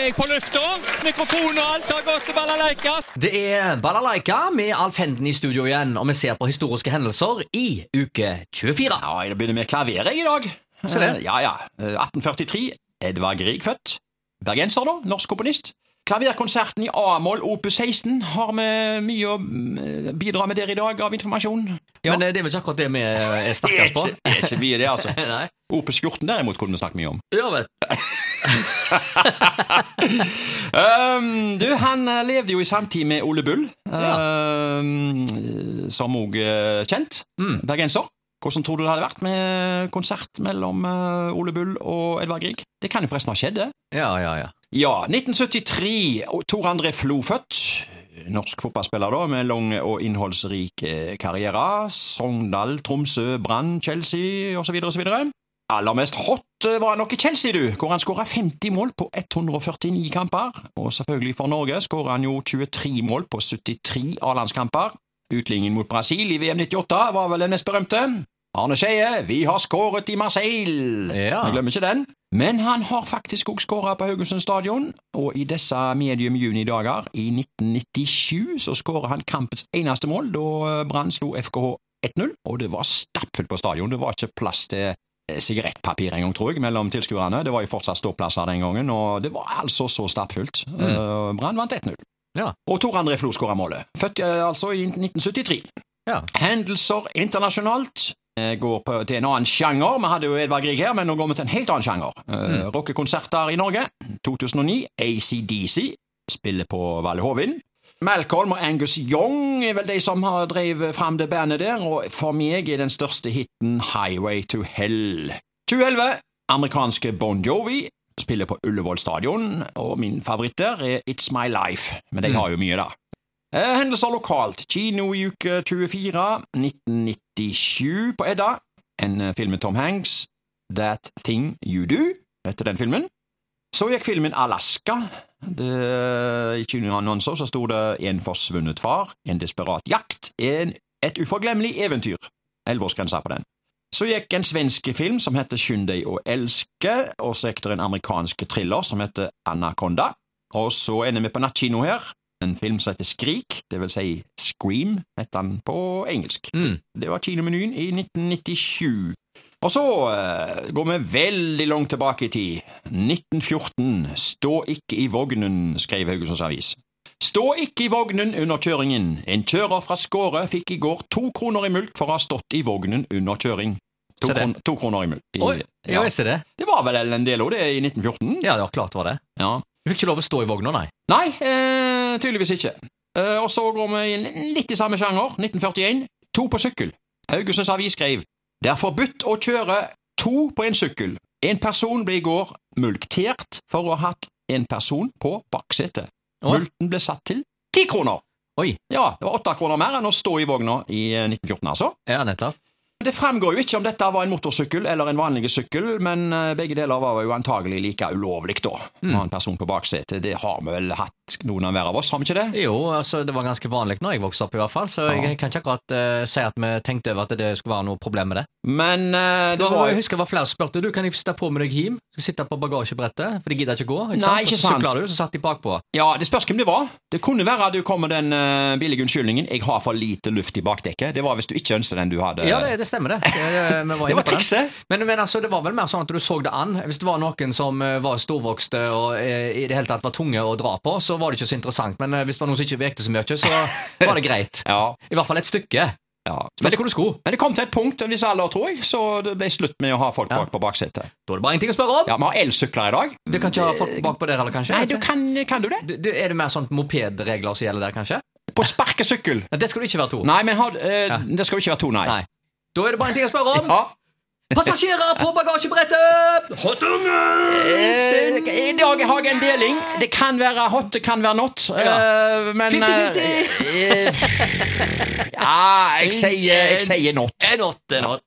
er jeg på lufta. Mikrofon og alt har gått til balalaika. Det er Balalaika med Alf Henden i studio igjen, og vi ser på historiske hendelser i uke 24. Ja, jeg begynner med klaveret i dag. Se det. Eh, Ja, ja. Eh, 1843. Edvard Grieg født. Bergenser, da. Norsk komponist. Klaverkonserten i A-moll opus 16 har vi mye å mm, bidra med der i dag av informasjon. Ja. Men eh, det er vel ikke akkurat det vi eh, er er på? det er ikke mye, det, altså. Opus 14 derimot kunne vi snakket mye om. Ja, vet Um, du, han eh, levde jo i samtid med Ole Bull, um, som òg kjent. Bergenser. Hvordan tror du det hadde vært med konsert mellom eh, Ole Bull og Edvard Grieg? Det kan jo forresten ha skjedd, det. Ja, ja, ja. Ja, 1973. Tor André Flo født. Norsk fotballspiller da, med lang og innholdsrik eh, karriere. Sogndal, Tromsø, Brann, Chelsea osv. osv. Aller mest hot eh, var han nok i Chelsea, du, hvor han skåra 50 mål på 149 kamper. Og selvfølgelig for Norge skåra han jo 23 mål på 73 A-landskamper. Utligningen mot Brasil i VM 98 var vel den mest berømte. Arne Skeie, vi har skåret i Marseille! Ja. Vi glemmer ikke den. Men han har faktisk også skåra på Haugesund stadion, og i disse medium juni-dager i 1997 så skåra han kampens eneste mål da Brann slo FKH 1-0, og det var stappfullt på stadion. Det var ikke plass til eh, sigarettpapir engang, tror jeg, mellom tilskuerne. Det var jo fortsatt ståplasser den gangen, og det var altså så stappfullt. Eh, Brann vant 1-0. Ja. Og Tor André Flo skåra målet. Født eh, altså i 1973. ja. Hendelser internasjonalt eh, går på, til en annen sjanger. Vi hadde jo Edvard Grieg her, men nå går vi til en helt annen sjanger. Uh, Rockekonserter i Norge. 2009. ACDC spiller på Valle Hovin. Malcolm og Angus Young er vel de som har drevet fram det bandet der, og for meg er den største hiten Highway to Hell. 2011. Amerikanske Bon Jovi spiller på Ullevål stadion, og min favoritt der er It's My Life, men de har jo mye, da. Eh, Hendelser lokalt. Kino i uke 24, 1997 på Edda. En eh, film med Tom Hanks. That Thing You Do, heter den filmen. Så gikk filmen Alaska. Det, I kinoannonser så sto det En forsvunnet far, En desperat jakt, en, et uforglemmelig eventyr. Elleveårsgrensa på den. Så gikk en svensk film som heter Skynd deg å elske, og så gikk det en amerikansk thriller som heter Anaconda. Og så ender vi på nattkino her. En film som heter Skrik, det vil si Scream, heter den på engelsk. Mm. Det var kinomenyen i 1997. Og så uh, går vi veldig langt tilbake i tid. 1914. Stå ikke i vognen, skrev Haugesunds Avis. Stå ikke i vognen under kjøringen. En kjører fra Skåre fikk i går to kroner i mulkt for å ha stått i vognen under kjøring. To, kron to kroner i mulkt. I- Oi, ja, jeg ser det. Det var vel en del òg, det i 1914? Ja, ja, klart var det. Ja. Du fikk ikke lov å stå i vogna, nei. Nei, eh, tydeligvis ikke. Eh, og så går vi inn litt i samme sjanger. 1941. To på sykkel. Haugesunds Avis skrev Det er forbudt å kjøre to på en sykkel. En person ble i går mulktert for å ha hatt en person på baksetet. Multen ble satt til ti kroner! Oi. Ja, det var åtte kroner mer enn å stå i vogna i eh, 1914, altså. Ja, nettopp. Det fremgår jo ikke om dette var en motorsykkel eller en vanlig sykkel, men eh, begge deler var jo antagelig like ulovlig, da. Mm. En person på baksetet. Det har vi vel hatt noen av hver av oss, har vi ikke det? Jo, altså, det var ganske vanlig når jeg vokste opp, i hvert fall, så Ja. jeg kan ikke akkurat uh, si at vi tenkte over at det skulle være noe problem med det. Men uh, det Det var jeg husker det var flere som spurte du kan jeg sitte på med deg hjem. Skal sitte på bagasjebrettet, for de gidder ikke gå. Ikke Nei, sant? ikke sant. så sykler du, så satt de bakpå. Ja, det spørs hvem det var. Det kunne være at du kom med den uh, billige unnskyldningen 'jeg har for lite luft i bakdekket'. Det var hvis du ikke ønsket den du hadde. Ja, det, det stemmer, det. Det, vi var var trikset. Men, men altså, det var vel mer sånn at du så det an. Hvis det var noen som eh, var storvokste og eh, i det hele tatt var tunge å dra på, så var det ikke så interessant. Men eh, hvis det var noen som ikke vekte så mye, så var det greit. Ja, I hvert fall et stykke. ja. Men det. Men det kom til et punkt en viss alder, tror jeg, så det ble slutt med å ha folk bak på baksetet. Da er det bare ingenting ting å spørre om. Ja, Vi har elsykler i dag. Du kan ikke ha folk bakpå der heller, kanskje? Nei, du kan, kan du det? Du, du, er det mer sånn mopedregler som gjelder der, kanskje? På sparkesykkel. Det skal du ikke være to. Nei, men har, eh, Ja. det skal du ikke være to, nei. Nei. Da er det bare en ting å spørre om. Ja. Passasjerer på bagasjebrettet! Eh, I dag har jeg en deling. Det kan være hot, det kan være not. eh, men 50-50. eh, eh, Ja, jeg sier, jeg sier not. En en åtte.